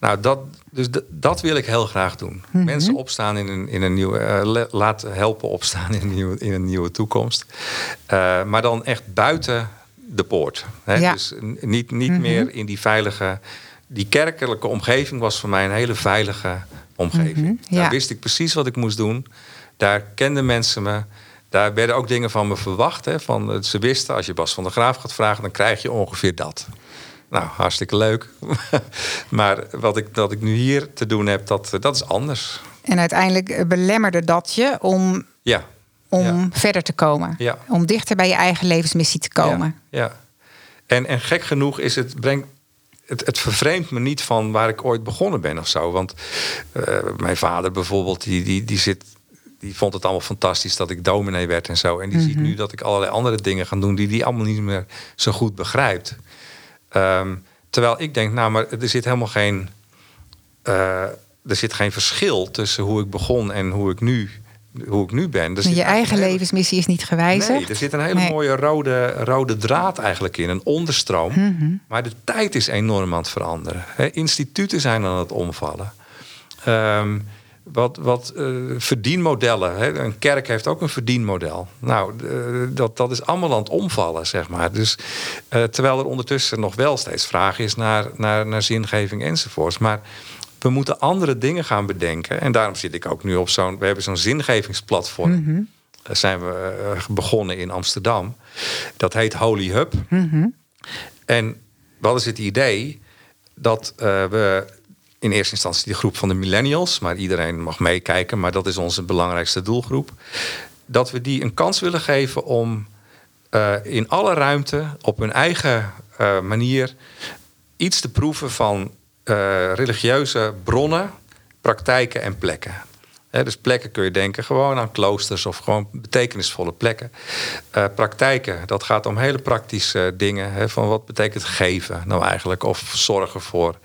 nou, dat, dus dat wil ik heel graag doen. Mhm. Mensen opstaan in een, in een nieuwe, eh, laten helpen opstaan in een nieuwe, in een nieuwe toekomst. Eh, maar dan echt buiten de poort. Hè? Ja. Dus niet, niet meer in die veilige. Die kerkelijke omgeving was voor mij een hele veilige omgeving. Mhm, ja. Daar wist ik precies wat ik moest doen. Daar kenden mensen me. Daar werden ook dingen van me verwacht. Hè? Van, eh, ze wisten, als je Bas van der Graaf gaat vragen, dan krijg je ongeveer dat. Nou, hartstikke leuk. maar wat ik, dat ik nu hier te doen heb, dat, dat is anders. En uiteindelijk eh, belemmerde dat je om, Ja. om Ja. verder te komen. Ja. Om dichter bij je eigen levensmissie te komen. Ja. ja. En, en gek genoeg is het, brengt, het, het vervreemdt me niet van waar ik ooit begonnen ben of zo. Want eh, mijn vader bijvoorbeeld, die, die, die, zit, die vond het allemaal fantastisch dat ik dominee werd en zo. En die ziet nu dat ik allerlei andere dingen ga doen die die allemaal niet meer zo goed begrijpt. Ehm, terwijl ik denk, nou, maar er zit helemaal geen. eh, er zit geen verschil tussen hoe ik begon en hoe ik nu, hoe ik nu ben. Je eigen hele- levensmissie is niet gewijzigd. Nee, er zit een hele Nee. mooie rode, rode draad eigenlijk in, een onderstroom. Mhm. Maar de tijd is enorm aan het veranderen. Instituten zijn aan het omvallen. Ehm, wat wat eh, verdienmodellen. Hè, een kerk heeft ook een verdienmodel. Nou, eh, dat, dat is allemaal aan het omvallen, zeg maar. Dus, eh, terwijl er ondertussen nog wel steeds vraag is naar, naar, naar zingeving enzovoorts. Maar we moeten andere dingen gaan bedenken. En daarom zit ik ook nu op zo'n... We hebben zo'n zingevingsplatform. Daar zijn we eh, begonnen in Amsterdam. Dat heet Holy Hub. En wat is het idee dat eh, we in eerste instantie die groep van de millennials, maar iedereen mag meekijken, maar dat is onze belangrijkste doelgroep, dat we die een kans willen geven om eh, in alle ruimte op hun eigen manier iets te proeven van eh, religieuze bronnen, praktijken en plekken. Dus plekken kun je denken gewoon aan kloosters of gewoon betekenisvolle plekken. Eh, praktijken, dat gaat om hele praktische dingen. Van wat betekent geven nou eigenlijk? Of zorgen voor,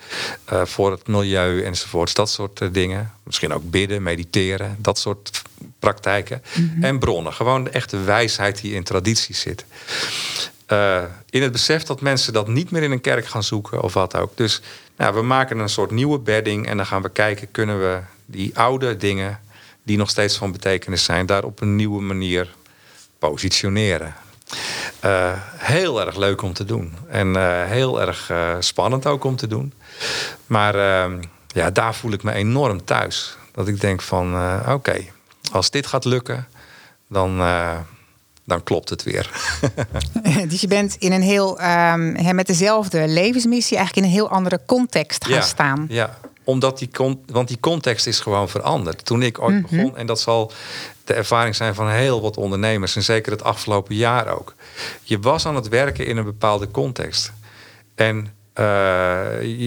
eh, voor het milieu enzovoorts. Dat soort dingen. Misschien ook bidden, mediteren. Dat soort praktijken. En bronnen. Gewoon de echte wijsheid die in traditie zit. Eh, in het besef dat mensen dat niet meer in een kerk gaan zoeken of wat ook. Dus nou, we maken een soort nieuwe bedding en dan gaan we kijken, kunnen we die oude dingen die nog steeds van betekenis zijn, daar op een nieuwe manier positioneren. Eh, heel erg leuk om te doen. En eh, heel erg eh, spannend ook om te doen. Maar eh, ja, daar voel ik me enorm thuis. Dat ik denk van, oké, als dit gaat lukken, dan, dan klopt het weer. Dus je bent in een heel, ehm, met dezelfde levensmissie eigenlijk in een heel andere context gaan staan. Ja, omdat die, want die context is gewoon veranderd. Toen ik ooit Mhm. begon, en dat zal de ervaring zijn van heel wat ondernemers, en zeker het afgelopen jaar ook. Je was aan het werken in een bepaalde context. En eh,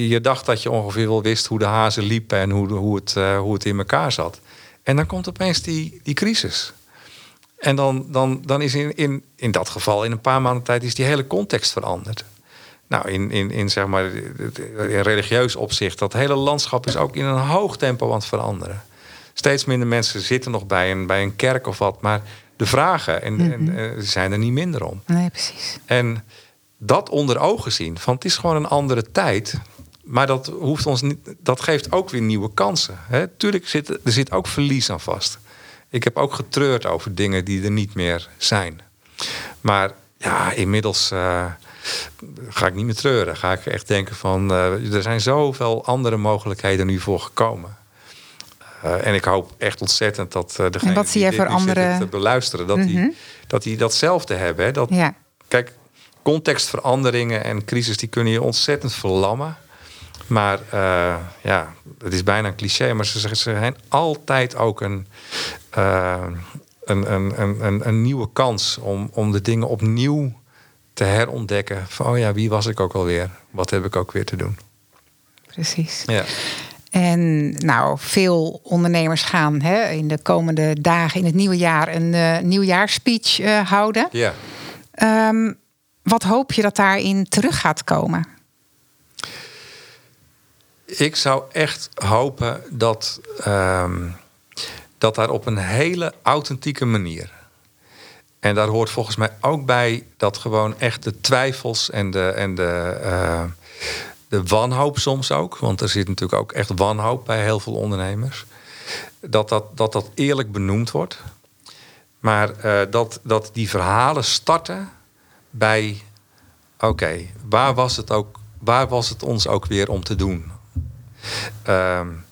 je, dacht dat je ongeveer wel wist hoe de hazen liepen en hoe, hoe, het, eh, hoe het in elkaar zat. En dan komt opeens die, die crisis. En dan, dan, dan is in, in, in dat geval, in een paar maanden tijd, is die hele context veranderd. Nou, in, in, in, zeg maar, in religieus opzicht, dat hele landschap is ook in een hoog tempo aan het veranderen. Steeds minder mensen zitten nog bij een, bij een kerk of wat, maar de vragen en, en, eh, zijn er niet minder om. Nee, precies. En dat onder ogen zien, van het is gewoon een andere tijd. Maar dat, hoeft ons niet, dat geeft ook weer nieuwe kansen. Hè? Tuurlijk zit er zit ook verlies aan vast. Ik heb ook getreurd over dingen die er niet meer zijn. Maar ja, inmiddels eh, ga ik niet meer treuren. Ga ik echt denken van, eh, er zijn zoveel andere mogelijkheden nu voor gekomen. en ik hoop echt ontzettend dat uh, degene en wat zie jij voor andere... te beluisteren, dat, die, mhm. dat die datzelfde hebben. Hè? Dat, ja. Kijk, contextveranderingen en crisis die kunnen je ontzettend verlammen. Maar uh, ja, het is bijna een cliché, maar ze, ze zijn altijd ook een, uh, een, een, een, een, nieuwe kans om, om de dingen opnieuw te herontdekken. Van, oh ja, wie was ik ook alweer? Wat heb ik ook weer te doen? Precies. Ja. En nou, veel ondernemers gaan hè, in de komende dagen in het nieuwe jaar een uh, nieuwjaarspeech uh, houden. Ja. Um, wat hoop je dat daarin terug gaat komen? Ik zou echt hopen dat, um, dat daar op een hele authentieke manier. En daar hoort volgens mij ook bij dat gewoon echt de twijfels en de, en de, uh, de wanhoop soms ook. Want er zit natuurlijk ook echt wanhoop bij heel veel ondernemers. Dat dat, dat, dat eerlijk benoemd wordt. Maar uh, dat, dat die verhalen starten bij: oké, waar was het ook, waar was het ons ook weer om te doen? Um,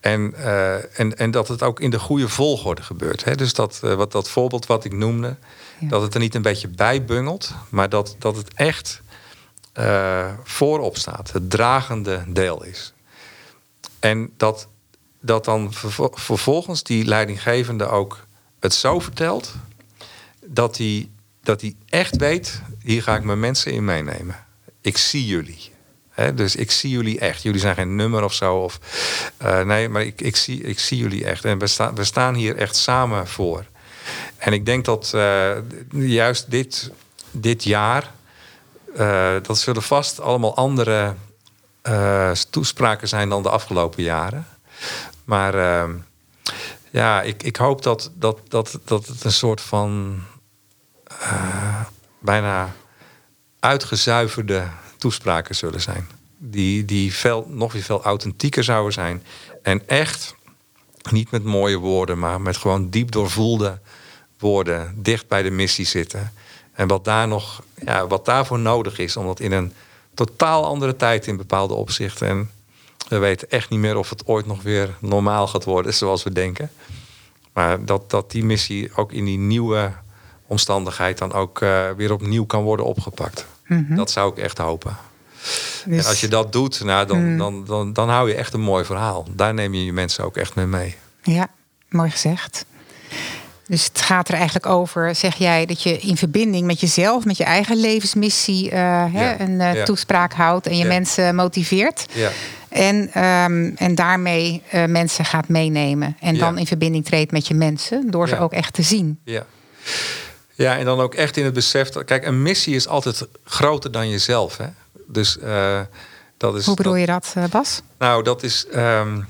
en, uh, en, en dat het ook in de goede volgorde gebeurt. Hè? Dus dat, uh, wat, dat voorbeeld wat ik noemde, ja. dat het er niet een beetje bij bungelt, maar dat, dat het echt uh, voorop staat, het dragende deel is. En dat, dat dan vervolgens die leidinggevende ook het zo vertelt dat hij dat hij echt weet, hier ga ik mijn mensen in meenemen. Ik zie jullie. Dus ik zie jullie echt. Jullie zijn geen nummer of zo. Of, uh, nee, maar ik, ik, zie, ik zie jullie echt. En we, sta, we staan hier echt samen voor. En ik denk dat uh, juist dit, dit jaar... Uh, dat zullen vast allemaal andere toespraken zijn dan de afgelopen jaren. Maar ehm, ja, ik, ik hoop dat, dat, dat, dat het een soort van bijna uitgezuiverde toespraken zullen zijn. Die, die veel, nog weer veel authentieker zouden zijn. En echt, niet met mooie woorden, maar met gewoon diep doorvoelde woorden, dicht bij de missie zitten. En wat daar nog, ja, wat daarvoor nodig is, omdat in een totaal andere tijd in bepaalde opzichten. En we weten echt niet meer of het ooit nog weer normaal gaat worden zoals we denken. Maar dat, dat die missie ook in die nieuwe omstandigheid dan ook uh, weer opnieuw kan worden opgepakt. Mm -hmm. Dat zou ik echt hopen. Dus... En als je dat doet, nou, dan, mm. dan, dan, dan hou je echt een mooi verhaal. Daar neem je je mensen ook echt mee mee. Ja, mooi gezegd. Dus het gaat er eigenlijk over, zeg jij, dat je in verbinding met jezelf, met je eigen levensmissie, uh, ja. hè, een uh, ja. toespraak houdt en je ja. mensen motiveert. En, um, en daarmee uh, mensen gaat meenemen. En dan in verbinding treedt met je mensen, door ze ook echt te zien. Ja. Ja, en dan ook echt in het besef. Dat, kijk, een missie is altijd groter dan jezelf. Hè? Dus uh, dat is. Hoe bedoel dat, je dat, uh, Bas? Nou, dat is. Um,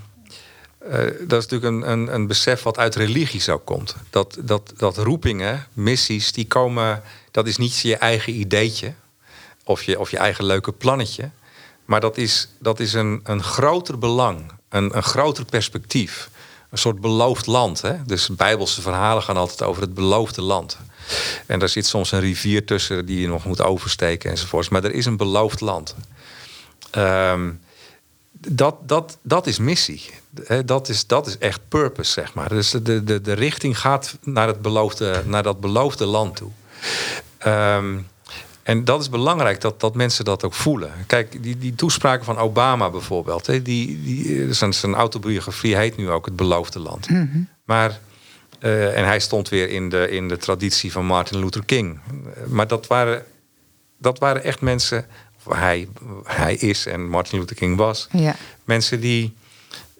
uh, dat is natuurlijk een, een, een besef wat uit religies ook komt. Dat, dat, dat roepingen, missies, die komen. Dat is niet je eigen ideetje. Of je, of je eigen leuke plannetje. Maar dat is, dat is een, een groter belang. Een, een groter perspectief. Een soort beloofd land. Hè? Dus bijbelse verhalen gaan altijd over het beloofde land. En daar zit soms een rivier tussen die je nog moet oversteken enzovoorts. Maar er is een beloofd land. Um, dat, dat, dat is missie. dat, is, dat is echt purpose, zeg maar. Dus de, de, de richting gaat naar, het beloofde, naar dat beloofde land toe. Um, en dat is belangrijk dat, dat mensen dat ook voelen. Kijk, die, die toespraken van Obama bijvoorbeeld. Hè, die, die, zijn, zijn autobiografie heet nu ook Het Beloofde Land. Mm -hmm. Maar uh, en hij stond weer in de, in de traditie van Martin Luther King. Maar dat waren, dat waren echt mensen. Of hij, hij is en Martin Luther King was. Ja. Mensen die,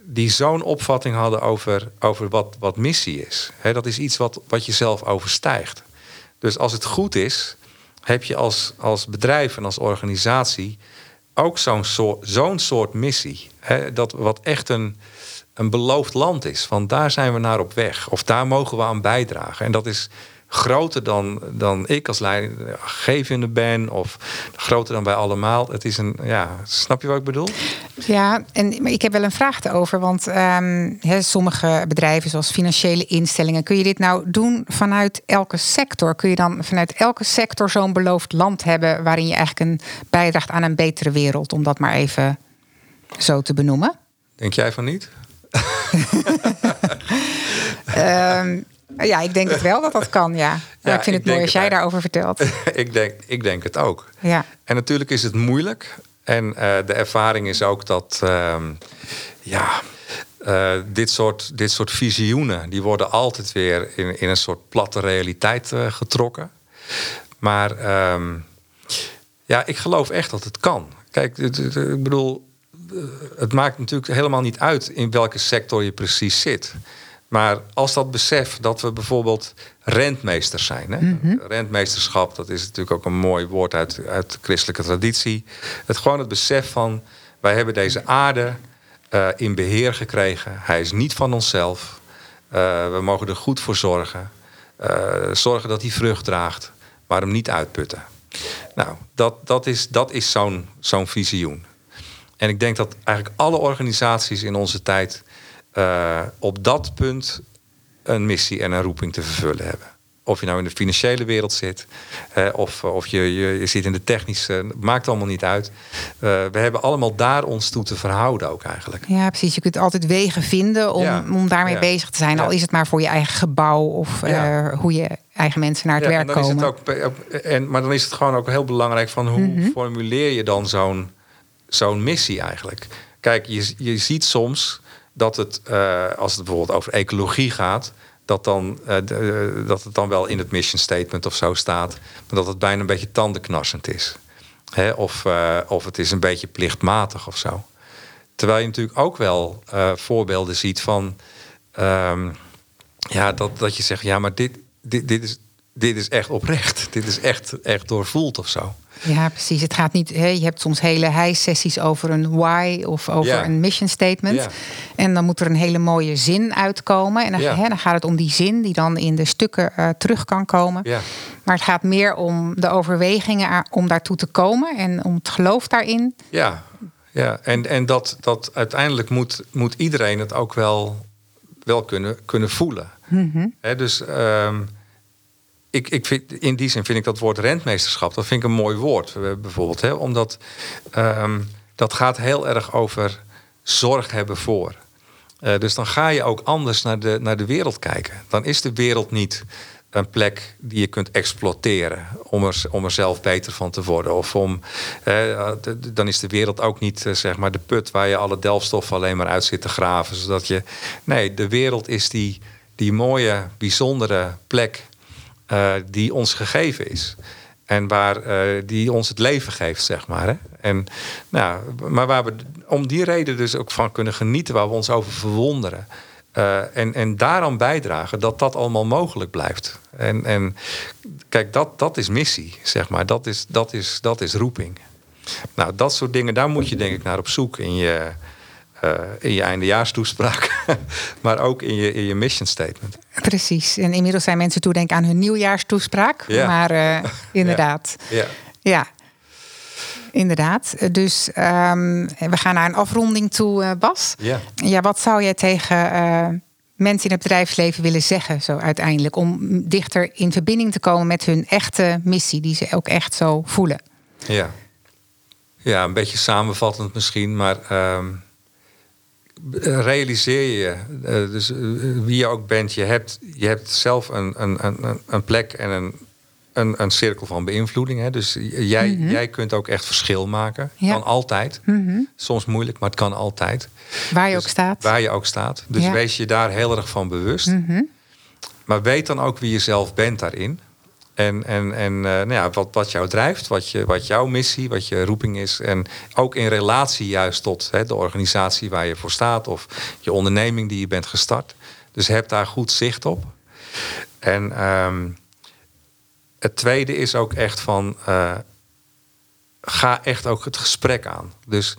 die zo'n opvatting hadden over, over wat, wat missie is. He, dat is iets wat, wat je zelf overstijgt. Dus als het goed is, heb je als, als bedrijf en als organisatie ook zo'n soort, zo'n soort missie. He, dat wat echt een een beloofd land is. Want daar zijn we naar op weg. Of daar mogen we aan bijdragen. En dat is groter dan, dan ik als leidinggevende ben. Of groter dan wij allemaal. Het is een, ja, snap je wat ik bedoel? Ja, en ik heb wel een vraag erover. Want um, he, sommige bedrijven, zoals financiële instellingen, kun je dit nou doen vanuit elke sector? Kun je dan vanuit elke sector zo'n beloofd land hebben waarin je eigenlijk een bijdraagt aan een betere wereld, om dat maar even zo te benoemen? Denk jij van niet? Ehm, ja, ik denk het wel dat dat kan, ja. Maar ik vind het mooi als jij daarover vertelt. ik, denk, ik denk het ook. Ja. En natuurlijk is het moeilijk. En eh, de ervaring is ook dat, ehm, ja, uh, dit, soort, dit soort visioenen, die worden altijd weer in, in een soort platte realiteit uh, getrokken. Maar ehm, ja, ik geloof echt dat het kan. Kijk, ik bedoel, het maakt natuurlijk helemaal niet uit in welke sector je precies zit. Maar als dat besef dat we bijvoorbeeld rentmeesters zijn. Hè? Mhm. Rentmeesterschap, dat is natuurlijk ook een mooi woord uit, uit de christelijke traditie. Het gewoon het besef van wij hebben deze aarde uh, in beheer gekregen. Hij is niet van onszelf. Uh, we mogen er goed voor zorgen. Uh, zorgen dat hij vrucht draagt, maar hem niet uitputten. Nou, dat, dat is, dat is zo'n zo'n visioen. En ik denk dat eigenlijk alle organisaties in onze tijd uh, op dat punt een missie en een roeping te vervullen hebben. Of je nou in de financiële wereld zit, uh, of, of je, je, je, zit in de technische, maakt allemaal niet uit. Uh, we hebben allemaal daar ons toe te verhouden ook eigenlijk. Ja, precies. Je kunt altijd wegen vinden om, ja. om daarmee ja. bezig te zijn. Ja. Al is het maar voor je eigen gebouw of hoe je eigen mensen naar het werk en dan komen. Is het ook, en, maar dan is het gewoon ook heel belangrijk van hoe mm -hmm. formuleer je dan zo'n zo'n missie eigenlijk. Kijk, je, je ziet soms dat het, uh, als het bijvoorbeeld over ecologie gaat, dat, dan, uh, de, dat het dan wel in het mission statement of zo staat, maar dat het bijna een beetje tandenknarsend is. Hè? Of, of het is een beetje plichtmatig of zo. Terwijl je natuurlijk ook wel voorbeelden ziet van, um, ja, dat, dat je zegt, ja, maar dit, dit, dit, is, dit is echt oprecht. Dit is echt, echt doorvoeld of zo. Ja, precies. Het gaat niet. Hè, je hebt soms hele high-sessies over een why of over Ja. een mission statement. Ja. En dan moet er een hele mooie zin uitkomen. En dan, Ja. hè, dan gaat het om die zin die dan in de stukken eh, terug kan komen. Ja. Maar het gaat meer om de overwegingen om daartoe te komen en om het geloof daarin. Ja, ja. en, en dat, dat uiteindelijk moet, moet iedereen het ook wel, wel kunnen, kunnen voelen. Hè, dus ehm, ik, ik vind, in die zin vind ik dat woord rentmeesterschap, dat vind ik een mooi woord. Hebben bijvoorbeeld, hè, omdat ehm, dat gaat heel erg over zorg hebben voor. Eh, dus dan ga je ook anders naar de, naar de wereld kijken. Dan is de wereld niet een plek die je kunt exploiteren om er, om er zelf beter van te worden. Of om, eh, dan is de wereld ook niet eh, zeg maar de put waar je alle delfstoffen alleen maar uit zit te graven. Zodat je, nee, de wereld is die, die mooie, bijzondere plek eh, die ons gegeven is. En waar eh, die ons het leven geeft, zeg maar. Hè? En, nou, maar waar we om die reden dus ook van kunnen genieten, waar we ons over verwonderen. Eh, en, en daaraan bijdragen dat dat allemaal mogelijk blijft. En, en kijk, dat, dat is missie, zeg maar. Dat is, dat, is, dat is roeping. Nou, dat soort dingen, daar moet je denk ik naar op zoek in je, eh, in je eindejaarstoespraak. maar ook in je, in je mission statement. Precies. En inmiddels zijn mensen toe denken aan hun nieuwjaarstoespraak. Ja. Maar eh, inderdaad. Ja. Ja. Inderdaad. Dus ehm, we gaan naar een afronding toe, eh, Bas. Ja. Ja, wat zou jij tegen mensen in het bedrijfsleven willen zeggen, zo uiteindelijk, om dichter in verbinding te komen met hun echte missie, die ze ook echt zo voelen? Ja. Ja, een beetje samenvattend misschien, maar ehm, realiseer je, eh, dus eh, wie je ook bent, je hebt, je hebt zelf een, een, een, een plek en een, een, een cirkel van beïnvloeding. Hè? Dus jij, jij kunt ook echt verschil maken. Ja. Kan altijd. Soms moeilijk, maar het kan altijd. Waar je Dus ook staat. Waar je ook staat. Dus Ja. wees je daar heel erg van bewust. Mhm. Maar weet dan ook wie je zelf bent daarin. En, en, en eh, nou ja, wat, wat jou drijft, wat, je, wat jouw missie, wat je roeping is. En ook in relatie juist tot hè, de organisatie waar je voor staat. Of je onderneming die je bent gestart. Dus heb daar goed zicht op. En ehm, het tweede is ook echt van... eh, ga echt ook het gesprek aan. Dus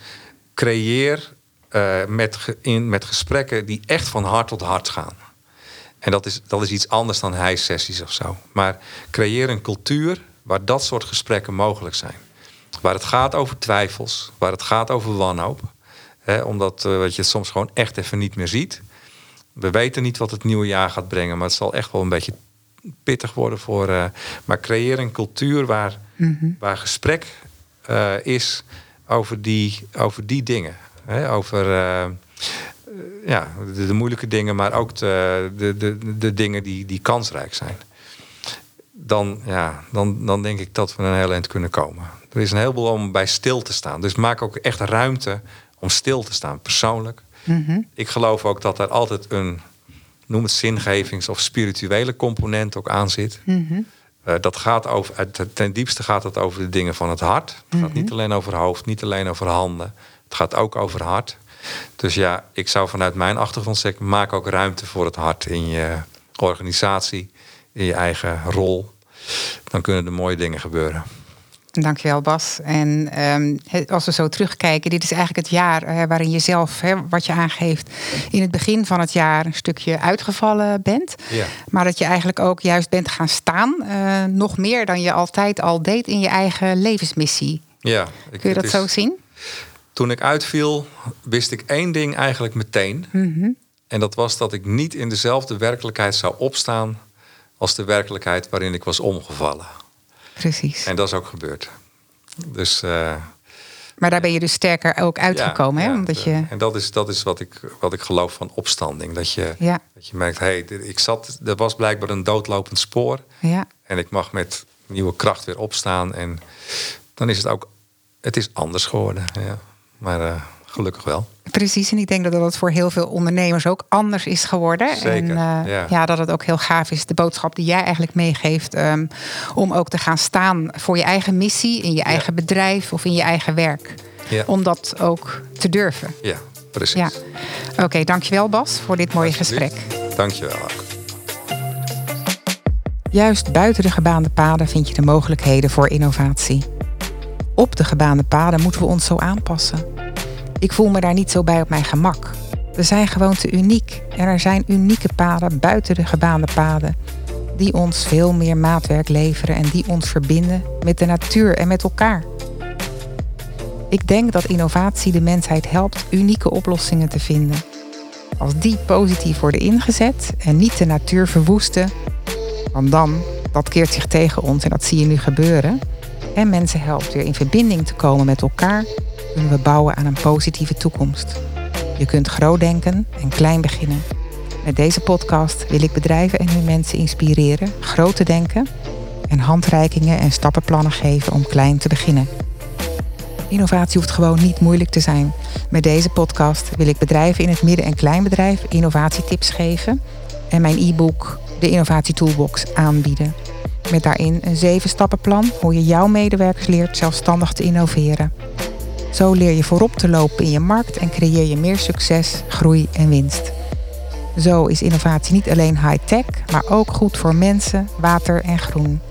creëer eh, met, in, met gesprekken die echt van hart tot hart gaan. En dat is, dat is iets anders dan hijsessies of zo. Maar creëer een cultuur waar dat soort gesprekken mogelijk zijn. Waar het gaat over twijfels, waar het gaat over wanhoop. Hè, omdat eh, wat je het soms gewoon echt even niet meer ziet. We weten niet wat het nieuwe jaar gaat brengen, maar het zal echt wel een beetje pittig worden voor. eh, maar creëer een cultuur waar, waar gesprek eh, is over die, over die dingen. Hè, over, ja, de, de, moeilijke dingen, maar ook de, de, de, dingen die, die kansrijk zijn. Dan, ja, dan, dan denk ik dat we een heel eind kunnen komen. Er is een heleboel om bij stil te staan. Dus maak ook echt ruimte om stil te staan, persoonlijk. Mhm. Ik geloof ook dat er altijd een, noem het zingevings- of spirituele component ook aan zit. Mhm. Uh, dat gaat over, ten diepste gaat het over de dingen van het hart. Het gaat Mhm. niet alleen over hoofd, niet alleen over handen. Het gaat ook over hart. Dus ja, ik zou vanuit mijn achtergrond zeggen, maak ook ruimte voor het hart in je organisatie, in je eigen rol. Dan kunnen er mooie dingen gebeuren. Dankjewel Bas. En ehm, als we zo terugkijken, dit is eigenlijk het jaar waarin je zelf, hè, wat je aangeeft, in het begin van het jaar een stukje uitgevallen bent. Ja. Maar dat je eigenlijk ook juist bent gaan staan, eh, nog meer dan je altijd al deed in je eigen levensmissie. Ja, ik, Kun je dat is, zo zien? Toen ik uitviel, wist ik één ding eigenlijk meteen. Mhm. En dat was dat ik niet in dezelfde werkelijkheid zou opstaan als de werkelijkheid waarin ik was omgevallen. Precies. En dat is ook gebeurd. Dus, uh, maar daar ben je dus sterker ook uitgekomen, ja, hè? Ja, Omdat je... En dat is, dat is wat, ik, wat ik geloof van opstanding. Dat je, ja. dat je merkt, hey, ik zat, er was blijkbaar een doodlopend spoor. Ja. En ik mag met nieuwe kracht weer opstaan. En dan is het ook, het is anders geworden. Ja. Maar uh, gelukkig wel. Precies, en ik denk dat dat voor heel veel ondernemers ook anders is geworden. Zeker, en uh, ja. ja. dat het ook heel gaaf is, de boodschap die jij eigenlijk meegeeft, um, om ook te gaan staan voor je eigen missie, in je eigen ja. bedrijf of in je eigen werk. Ja. Om dat ook te durven. Ja, precies. Ja. Oké, okay, dankjewel Bas voor dit mooie gesprek. Dankjewel ook. Juist buiten de gebaande paden vind je de mogelijkheden voor innovatie. Op de gebaande paden moeten we ons zo aanpassen. Ik voel me daar niet zo bij op mijn gemak. We zijn gewoon te uniek en er zijn unieke paden buiten de gebaande paden die ons veel meer maatwerk leveren en die ons verbinden met de natuur en met elkaar. Ik denk dat innovatie de mensheid helpt unieke oplossingen te vinden. Als die positief worden ingezet en niet de natuur verwoesten, want dan, dat keert zich tegen ons en dat zie je nu gebeuren, en mensen helpt weer in verbinding te komen met elkaar, kunnen we bouwen aan een positieve toekomst. Je kunt groot denken en klein beginnen. Met deze podcast wil ik bedrijven en hun mensen inspireren groot te denken en handreikingen en stappenplannen geven om klein te beginnen. Innovatie hoeft gewoon niet moeilijk te zijn. Met deze podcast wil ik bedrijven in het midden- en kleinbedrijf innovatietips geven en mijn e-book, de Innovatie Toolbox, aanbieden. Met daarin een zeven stappenplan hoe je jouw medewerkers leert zelfstandig te innoveren. Zo leer je voorop te lopen in je markt en creëer je meer succes, groei en winst. Zo is innovatie niet alleen high-tech, maar ook goed voor mensen, water en groen.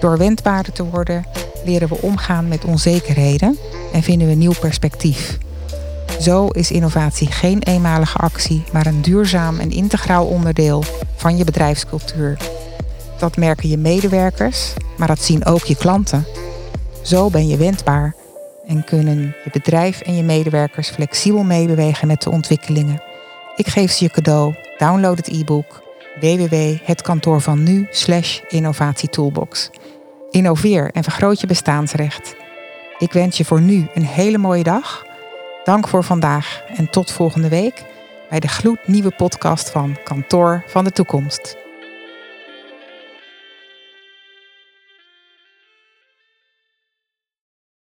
Door wendbaarder te worden, leren we omgaan met onzekerheden en vinden we nieuw perspectief. Zo is innovatie geen eenmalige actie, maar een duurzaam en integraal onderdeel van je bedrijfscultuur. Dat merken je medewerkers, maar dat zien ook je klanten. Zo ben je wendbaar en kunnen je bedrijf en je medewerkers flexibel meebewegen met de ontwikkelingen. Ik geef ze je cadeau. Download het e-book www.hetkantoorvannu innovatietoolbox. Innoveer en vergroot je bestaansrecht. Ik wens je voor nu een hele mooie dag. Dank voor vandaag en tot volgende week bij de gloednieuwe podcast van Kantoor van de Toekomst.